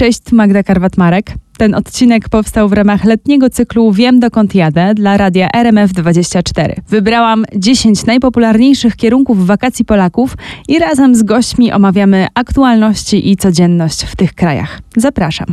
Cześć, Magda Karwat-Marek. Ten odcinek powstał w ramach letniego cyklu Wiem dokąd jadę dla radia RMF24. Wybrałam 10 najpopularniejszych kierunków wakacji Polaków i razem z gośćmi omawiamy aktualności i codzienność w tych krajach. Zapraszam.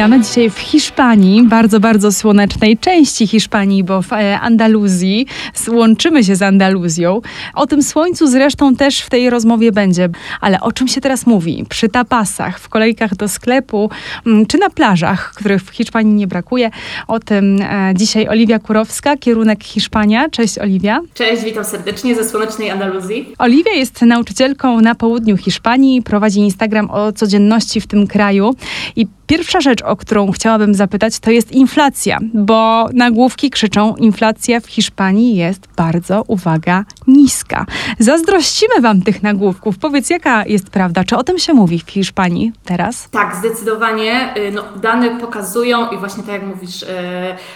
Witamy dzisiaj w Hiszpanii, bardzo, bardzo słonecznej części Hiszpanii, bo w e, Andaluzji łączymy się z Andaluzją. O tym słońcu zresztą też w tej rozmowie będzie. Ale o czym się teraz mówi? Przy tapasach, w kolejkach do sklepu, mm, czy na plażach, których w Hiszpanii nie brakuje. O tym e, dzisiaj Oliwia Kurowska, kierunek Hiszpania. Cześć Oliwia. Cześć, witam serdecznie ze słonecznej Andaluzji. Oliwia jest nauczycielką na południu Hiszpanii, prowadzi Instagram o codzienności w tym kraju i Pierwsza rzecz, o którą chciałabym zapytać, to jest inflacja, bo nagłówki krzyczą: inflacja w Hiszpanii jest bardzo, uwaga, niska. Zazdrościmy wam tych nagłówków. Powiedz, jaka jest prawda? Czy o tym się mówi w Hiszpanii teraz? Tak, zdecydowanie. Y, no, dane pokazują i właśnie tak jak mówisz, yy,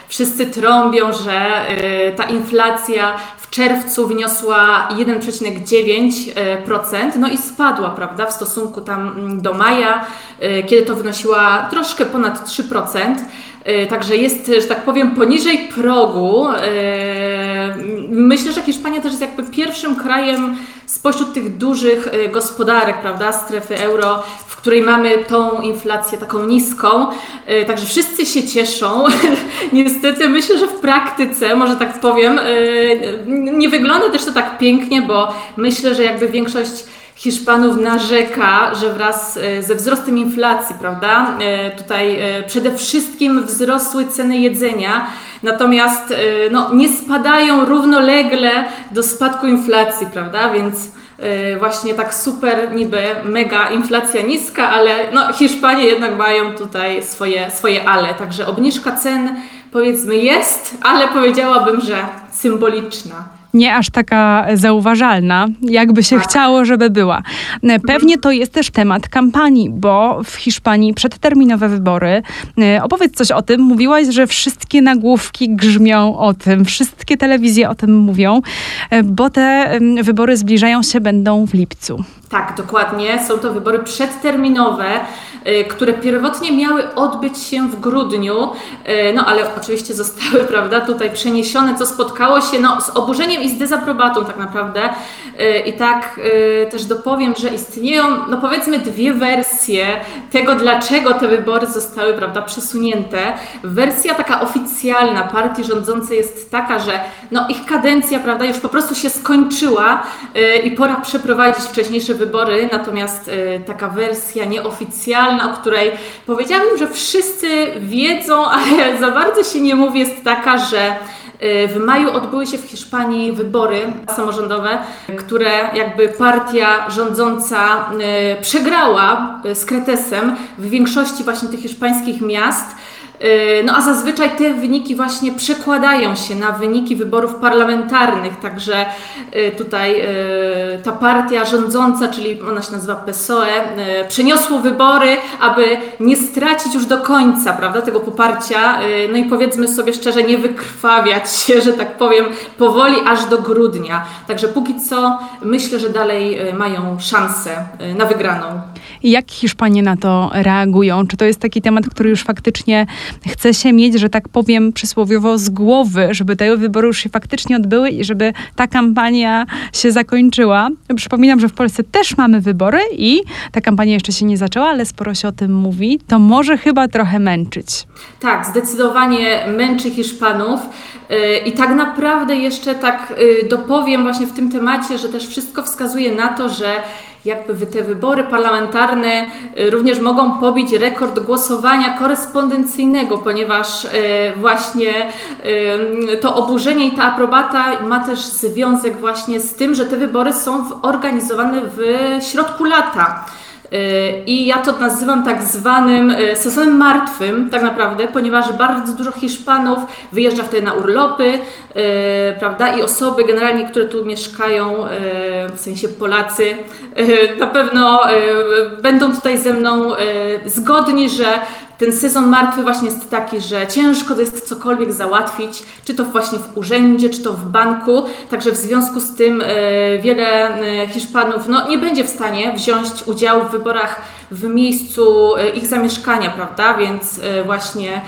wszyscy trąbią, że yy, ta inflacja w czerwcu wyniosła 1,9%, no i spadła, prawda, w stosunku tam do maja, kiedy to wynosiła troszkę ponad 3%. E, także jest, że tak powiem, poniżej progu. E, myślę, że Hiszpania też jest jakby pierwszym krajem spośród tych dużych e, gospodarek, prawda, strefy euro, w której mamy tą inflację taką niską. Także wszyscy się cieszą. Niestety myślę, że w praktyce, może tak powiem, nie wygląda też to tak pięknie, bo myślę, że jakby większość Hiszpanów narzeka, że wraz e, ze wzrostem inflacji, prawda, e, tutaj e, przede wszystkim wzrosły ceny jedzenia, natomiast no, nie spadają równolegle do spadku inflacji, prawda, więc właśnie tak super, niby mega inflacja niska, ale no, Hiszpanie jednak mają tutaj swoje, swoje ale, także obniżka cen powiedzmy jest, ale powiedziałabym, że symboliczna nie aż taka zauważalna, jakby się chciało, żeby była. Pewnie to jest też temat kampanii, bo w Hiszpanii przedterminowe wybory. E, opowiedz coś o tym. Mówiłaś, że wszystkie nagłówki grzmią o tym, wszystkie telewizje o tym mówią, e, bo te wybory zbliżają się, będą w lipcu. Tak, dokładnie. Są to wybory przedterminowe. Y, które pierwotnie miały odbyć się w grudniu, y, no ale oczywiście zostały, prawda, tutaj przeniesione, co spotkało się no, z oburzeniem i z dezaprobatą tak naprawdę. Y, I tak też dopowiem, że istnieją, no powiedzmy, dwie wersje tego, dlaczego te wybory zostały, prawda, przesunięte. Wersja taka oficjalna partii rządzącej jest taka, że no, ich kadencja, prawda, już po prostu się skończyła i pora przeprowadzić wcześniejsze wybory, natomiast taka wersja nieoficjalna, o której powiedziałabym, że wszyscy wiedzą, ale za bardzo się nie mówi, jest taka, że y, w maju odbyły się w Hiszpanii wybory samorządowe, które jakby partia rządząca y, przegrała y, z Kretesem w większości właśnie tych hiszpańskich miast. No a zazwyczaj te wyniki właśnie przekładają się na wyniki wyborów parlamentarnych, także y, tutaj y, ta partia rządząca, czyli ona się nazywa PSOE, y, przeniosło wybory, aby nie stracić już do końca prawda, tego poparcia, no i powiedzmy sobie szczerze, nie wykrwawiać się, że tak powiem, powoli aż do grudnia. Także póki co myślę, że dalej mają szansę na wygraną. Jak Hiszpanie na to reagują? Czy to jest taki temat, który już faktycznie chce się mieć, że tak powiem przysłowiowo z głowy, żeby te wybory już się faktycznie odbyły i żeby ta kampania się zakończyła? Przypominam, że w Polsce też mamy wybory i ta kampania jeszcze się nie zaczęła, ale sporo się o tym mówi. To może chyba trochę męczyć. Tak, zdecydowanie męczy Hiszpanów. Y, I tak naprawdę jeszcze tak y, dopowiem właśnie w tym temacie, że też wszystko wskazuje na to, że jakby te wybory parlamentarne y, również mogą pobić rekord głosowania korespondencyjnego, ponieważ y, właśnie y, to oburzenie i ta aprobata ma też związek właśnie z tym, że te wybory są organizowane w środku lata. Y, I ja to nazywam tak zwanym y, sezonem martwym, tak naprawdę, ponieważ bardzo dużo Hiszpanów wyjeżdża wtedy na urlopy, y, prawda? I osoby generalnie, które tu mieszkają, w sensie Polacy, na pewno będą tutaj ze mną zgodni, że ten sezon martwy właśnie jest taki, że ciężko jest cokolwiek załatwić, czy to właśnie w urzędzie, czy to w banku. Także w związku z tym e, wiele e, Hiszpanów no, nie będzie w stanie wziąć udziału w wyborach w miejscu e, ich zamieszkania, prawda? Więc właśnie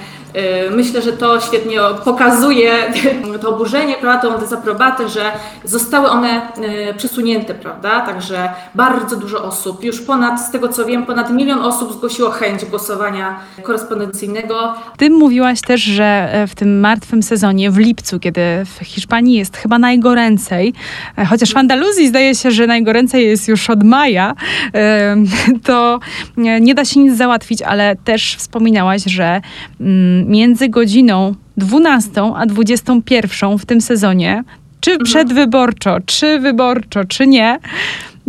myślę, że to świetnie pokazuje to oburzenie, prawda, tą dezaprobatę, że zostały one y, przesunięte, prawda? Także bardzo dużo osób, już ponad, z tego co wiem, ponad milion osób zgłosiło chęć głosowania korespondencyjnego. Ty mówiłaś też, że e, w tym martwym sezonie, w lipcu, kiedy w Hiszpanii jest chyba najgoręcej, e, chociaż w Andaluzji zdaje się, że najgoręcej jest już od maja, e, to nie da się nic załatwić, ale też wspominałaś, że mm, między godziną 12 a 21 w tym sezonie, czy mhm. przedwyborczo, czy wyborczo, czy nie,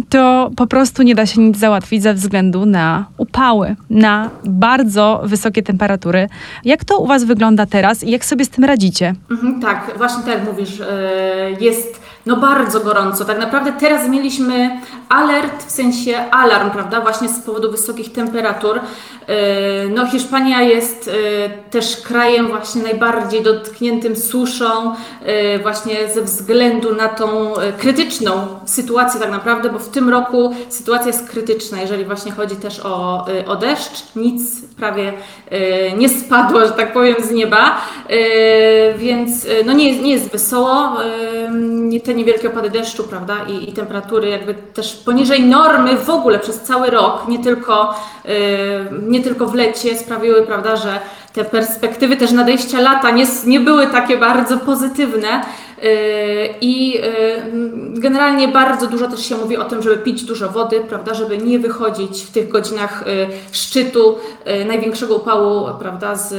to po prostu nie da się nic załatwić ze względu na upały, na bardzo wysokie temperatury. Jak to u Was wygląda teraz i jak sobie z tym radzicie? Mhm, tak, właśnie tak jak mówisz, e, jest no bardzo gorąco. Tak naprawdę teraz mieliśmy alert, w sensie alarm, prawda, właśnie z powodu wysokich temperatur. E, no Hiszpania jest e, też krajem właśnie najbardziej dotkniętym suszą, e, właśnie ze względu na tą krytyczną sytuację tak naprawdę, bo w tym roku sytuacja jest krytyczna, jeżeli właśnie chodzi też o, o deszcz. Nic prawie nie spadło, że tak powiem, z nieba, więc no nie, nie jest wesoło. Te niewielkie opady deszczu, prawda, i, i temperatury jakby też poniżej normy w ogóle przez cały rok, nie tylko, nie nie tylko w lecie sprawiły, prawda, że te perspektywy też nadejścia lata nie, nie były takie bardzo pozytywne. Y, I y, generalnie bardzo dużo też się mówi o tym, żeby pić dużo wody, prawda, żeby nie wychodzić w tych godzinach y, szczytu największego upału, prawda, z,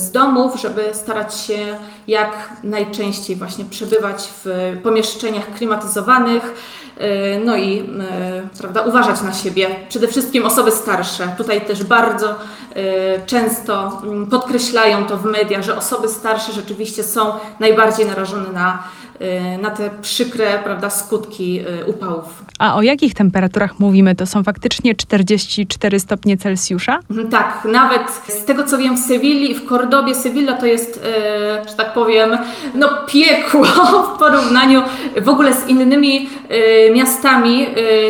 z domów, żeby starać się jak najczęściej właśnie przebywać w pomieszczeniach klimatyzowanych no i e, prawda, uważać na siebie. Przede wszystkim osoby starsze. Tutaj też bardzo e, często mm, podkreślają to w mediach, że osoby starsze rzeczywiście są najbardziej narażone na na te przykre prawda, skutki y, upałów. A o jakich temperaturach mówimy? To są faktycznie 44 stopnie Celsjusza? Mhm, tak, nawet z tego co wiem w Sewilli i w Kordobie, Sewilla to jest, y, że tak powiem, no piekło w porównaniu w ogóle z innymi miastami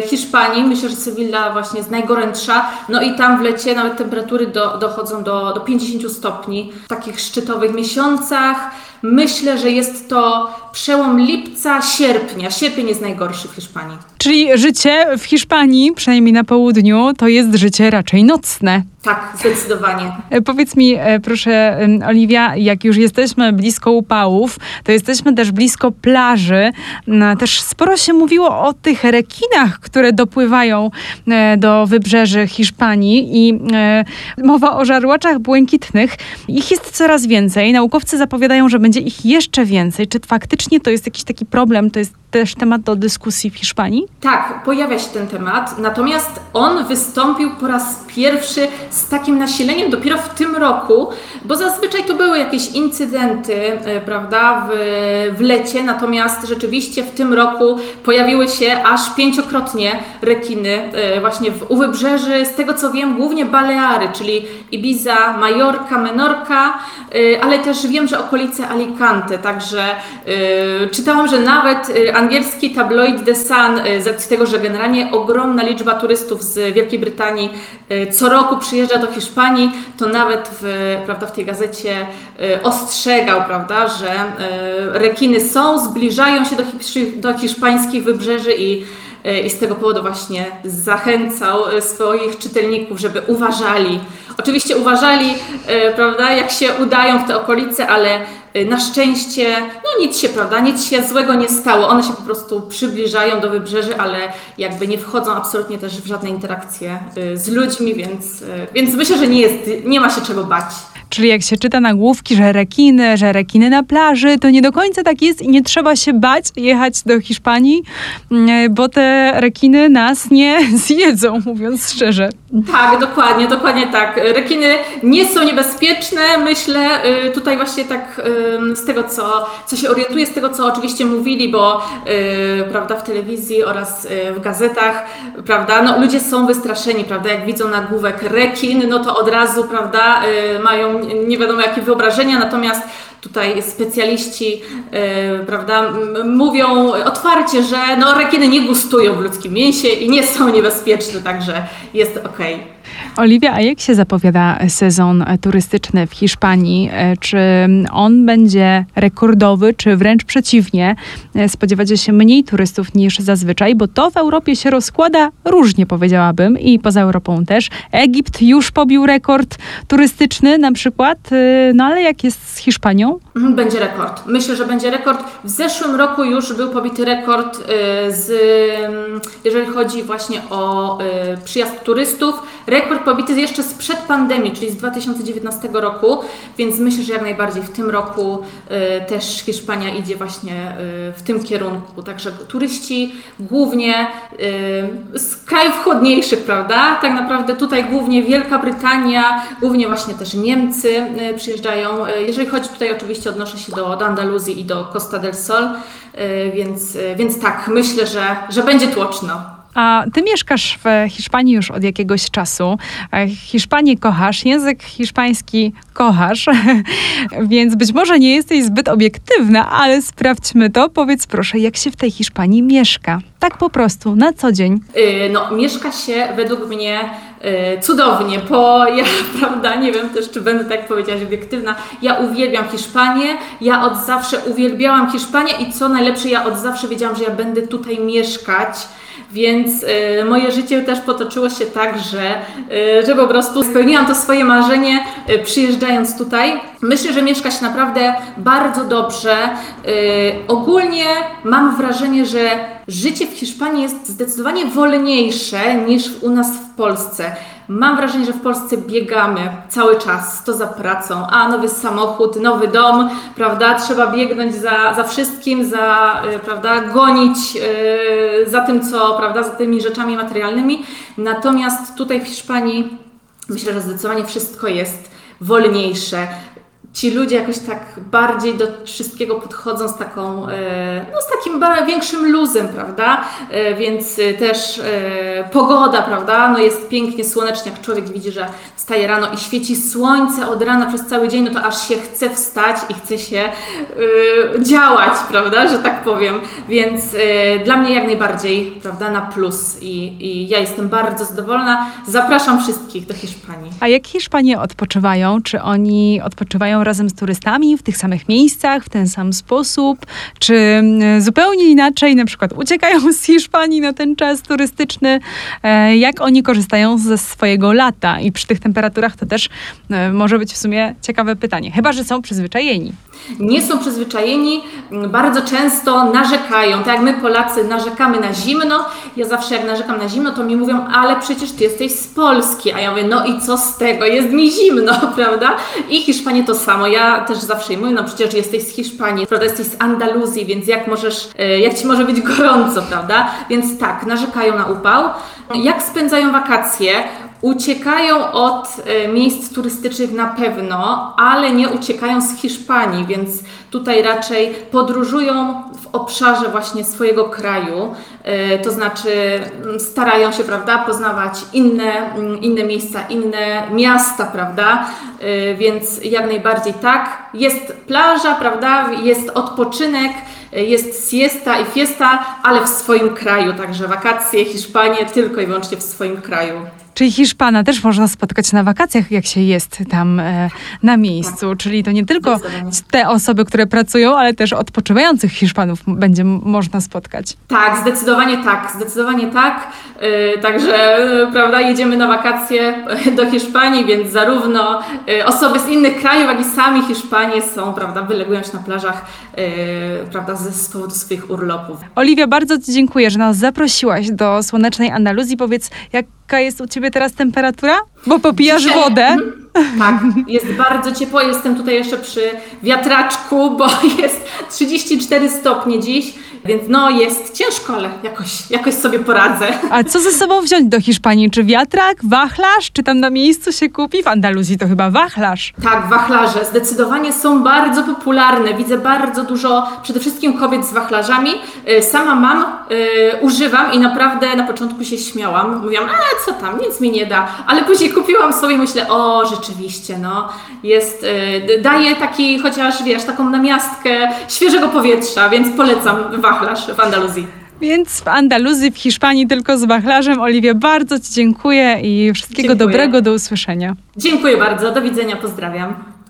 Hiszpanii. Myślę, że Sewilla właśnie jest najgorętsza, no i tam w lecie nawet temperatury do, dochodzą do, do 50 stopni w takich szczytowych miesiącach. Myślę, że jest to przełom lipca, sierpnia. Sierpień jest najgorszy w Hiszpanii. Czyli życie w Hiszpanii, przynajmniej na południu, to jest życie raczej nocne. Tak, zdecydowanie. E, powiedz mi, e, proszę, Oliwia, jak już jesteśmy blisko upałów, to jesteśmy też blisko plaży. Też sporo się mówiło o tych rekinach, które dopływają e, do wybrzeży Hiszpanii i mowa o żarłoczach błękitnych. Ich jest coraz więcej. Naukowcy zapowiadają, że będzie ich jeszcze więcej. Czy faktycznie to jest jakiś taki problem? To jest też temat do dyskusji w Hiszpanii? Tak, pojawia się ten temat, natomiast on wystąpił po raz pierwszy z takim nasileniem dopiero w tym roku, bo zazwyczaj to były jakieś incydenty, e, prawda, w, w lecie, natomiast rzeczywiście w tym roku pojawiły się aż pięciokrotnie rekiny e, właśnie w, u wybrzeży, z tego co wiem, głównie Baleary, czyli Ibiza, Majorka, Menorka, e, ale też wiem, że okolice Alicante, także czytałam, że nawet angielski tabloid The Sun, z racji tego, że generalnie ogromna liczba turystów z Wielkiej Brytanii co roku przyjeżdża do Hiszpanii, to nawet w, prawda, w tej gazecie y, ostrzegał, prawda, że y, rekiny są, zbliżają się do, do hiszpańskich wybrzeży i y, i z tego powodu właśnie zachęcał swoich czytelników, żeby uważali. Oczywiście uważali, prawda, jak się udają w te okolice, ale Y, na szczęście, no nic się, prawda, nic się złego nie stało. One się po prostu przybliżają do wybrzeży, ale jakby nie wchodzą absolutnie też w żadne interakcje y, z ludźmi, więc, y, więc myślę, że nie, jest, nie ma się czego bać. Czyli jak się czyta nagłówki, że rekiny, że rekiny na plaży, to nie do końca tak jest i nie trzeba się bać jechać do Hiszpanii, mm, bo te rekiny nas nie zjedzą, mówiąc szczerze. Tak, dokładnie, dokładnie tak. Rekiny nie są niebezpieczne, myślę, y, tutaj właśnie tak z tego, co, co się orientuję, z tego, co oczywiście mówili, bo y, prawda, w telewizji oraz y, w gazetach, prawda, no, ludzie są wystraszeni, prawda, jak widzą nagłówek rekin, no to od razu, prawda, mają nie wiadomo jakie wyobrażenia, natomiast tutaj specjaliści prawda, mówią otwarcie, że no, rekiny nie gustują w ludzkim mięsie i nie są niebezpieczne, także jest ok. Oliwia, a jak się zapowiada sezon turystyczny w Hiszpanii? E, czy on będzie rekordowy, czy wręcz przeciwnie? E, spodziewacie się mniej turystów niż zazwyczaj, bo to w Europie się rozkłada różnie, powiedziałabym, i poza Europą też. Egipt już pobił rekord turystyczny na przykład, e, no ale jak jest z Hiszpanią? Mhm, będzie rekord. Myślę, że będzie rekord. W zeszłym roku już był pobity rekord z, jeżeli chodzi właśnie o przyjazd turystów. Rekord pobity jeszcze sprzed pandemii, czyli z 2019 roku, więc myślę, że jak najbardziej w tym roku y, też Hiszpania idzie właśnie y, w tym kierunku. Także turyści głównie y, z krajów chłodniejszych, prawda? Tak naprawdę tutaj głównie Wielka Brytania, głównie właśnie też Niemcy przyjeżdżają. Jeżeli chodzi tutaj oczywiście odnoszę się do, do Andaluzji i do Costa del Sol, więc, więc tak, myślę, że, że będzie tłoczno. A ty mieszkasz w Hiszpanii już od jakiegoś czasu. E, Hiszpanię kochasz, język hiszpański kochasz, więc być może nie jesteś zbyt obiektywna, ale sprawdźmy to. Powiedz proszę, jak się w tej Hiszpanii mieszka? Tak po prostu, na co dzień. Y, no, mieszka się według mnie y, cudownie, bo ja, prawda, nie wiem też, czy będę tak powiedzieć obiektywna, ja uwielbiam Hiszpanię, ja od zawsze uwielbiałam Hiszpanię i co najlepsze, ja od zawsze wiedziałam, że ja będę tutaj mieszkać. Więc y, moje życie też potoczyło się tak, że, y, że po prostu spełniłam to swoje marzenie y, przyjeżdżając tutaj. Myślę, że mieszka się naprawdę bardzo dobrze. Ogólnie mam wrażenie, że życie w Hiszpanii jest zdecydowanie wolniejsze niż u nas w Polsce. Mam wrażenie, że w Polsce biegamy cały czas, to za pracą, a nowy samochód, nowy dom, prawda? Trzeba biegnąć za, za wszystkim, za, y, prawda, gonić yy, za tym, co, prawda, za tymi rzeczami materialnymi. Natomiast tutaj w Hiszpanii myślę, że zdecydowanie wszystko jest wolniejsze ci ludzie jakoś tak bardziej do wszystkiego podchodzą z taką, e, no z takim większym luzem, prawda? E, więc e, też pogoda, prawda? No jest pięknie słonecznie, jak człowiek widzi, że wstaje rano i świeci słońce od rana przez cały dzień, no to aż się chce wstać i chce się działać, prawda? Że tak powiem. Więc dla mnie jak najbardziej, prawda? Na plus i, i ja jestem bardzo zadowolona. Zapraszam wszystkich do Hiszpanii. A jak Hiszpanie odpoczywają? Czy oni odpoczywają razem z turystami w tych samych miejscach, w ten sam sposób, czy mm, zupełnie inaczej, na przykład uciekają z Hiszpanii na ten czas turystyczny, e, jak oni korzystają ze swojego lata? I przy tych temperaturach to też e, może być w sumie ciekawe pytanie, chyba że są przyzwyczajeni nie są przyzwyczajeni, bardzo często narzekają. Tak jak my Polacy narzekamy na zimno, ja zawsze jak narzekam na zimno, to mi mówią, ale przecież ty jesteś z Polski. A ja mówię, no i co z tego, jest mi zimno, prawda? I Hiszpanie to samo. Ja też zawsze im mówię, no przecież jesteś z Hiszpanii, prawda? Jesteś z Andaluzji, więc jak możesz, e, jak ci może być gorąco, prawda? Więc tak, narzekają na upał. Jak spędzają wakacje? Uciekają od e, miejsc turystycznych na pewno, ale nie uciekają z Hiszpanii, więc tutaj raczej podróżują w obszarze właśnie swojego kraju, e, to znaczy mm, starają się, prawda, poznawać inne, mm, inne miejsca, inne miasta, prawda, e, więc jak najbardziej tak. Jest plaża, prawda, jest odpoczynek, jest siesta i fiesta, ale w swoim kraju, także wakacje, Hiszpanie tylko i wyłącznie w swoim kraju. Czyli Hiszpana też można spotkać na wakacjach, jak się jest tam e, na miejscu. Tak. Czyli to nie tylko te osoby, które pracują, ale też odpoczywających Hiszpanów będzie można spotkać. Tak, zdecydowanie tak, zdecydowanie tak. E, także, e, prawda, jedziemy na wakacje do Hiszpanii, więc zarówno e, osoby z innych krajów, jak i sami Hiszpanie są, prawda, wylegują się na plażach, e, prawda, z, powodu swoich urlopów. Oliwia, bardzo Ci dziękuję, że nas zaprosiłaś do słonecznej Andaluzji. Powiedz, jak Jaka jest u ciebie teraz temperatura? Bo popijasz Dzisiaj, wodę. Tak, jest bardzo ciepło. Jestem tutaj jeszcze przy wiatraczku, bo jest 34 stopnie dziś, więc no jest ciężko, ale jakoś, jakoś sobie poradzę. A co ze sobą wziąć do Hiszpanii? Czy wiatrak, wachlarz, czy tam na miejscu się kupi? W Andaluzji to chyba wachlarz. Tak, wachlarze zdecydowanie są bardzo popularne. Widzę bardzo dużo, przede wszystkim kobiet z wachlarzami. Y, Sama mam, y, używam i naprawdę na początku się śmiałam. Mówiłam, a co tam, nic mi nie da. Ale później kupiłam sobie i myślę, o rzeczywiście, no, jest, y, daje taki, chociaż wiesz, taką namiastkę świeżego powietrza, więc polecam wachlarz w Andaluzji. Więc w Andaluzji, w Hiszpanii tylko z wachlarzem. Oliwie, bardzo Ci dziękuję i wszystkiego Dziękuję. dobrego, do usłyszenia. Dziękuję bardzo, do widzenia, pozdrawiam.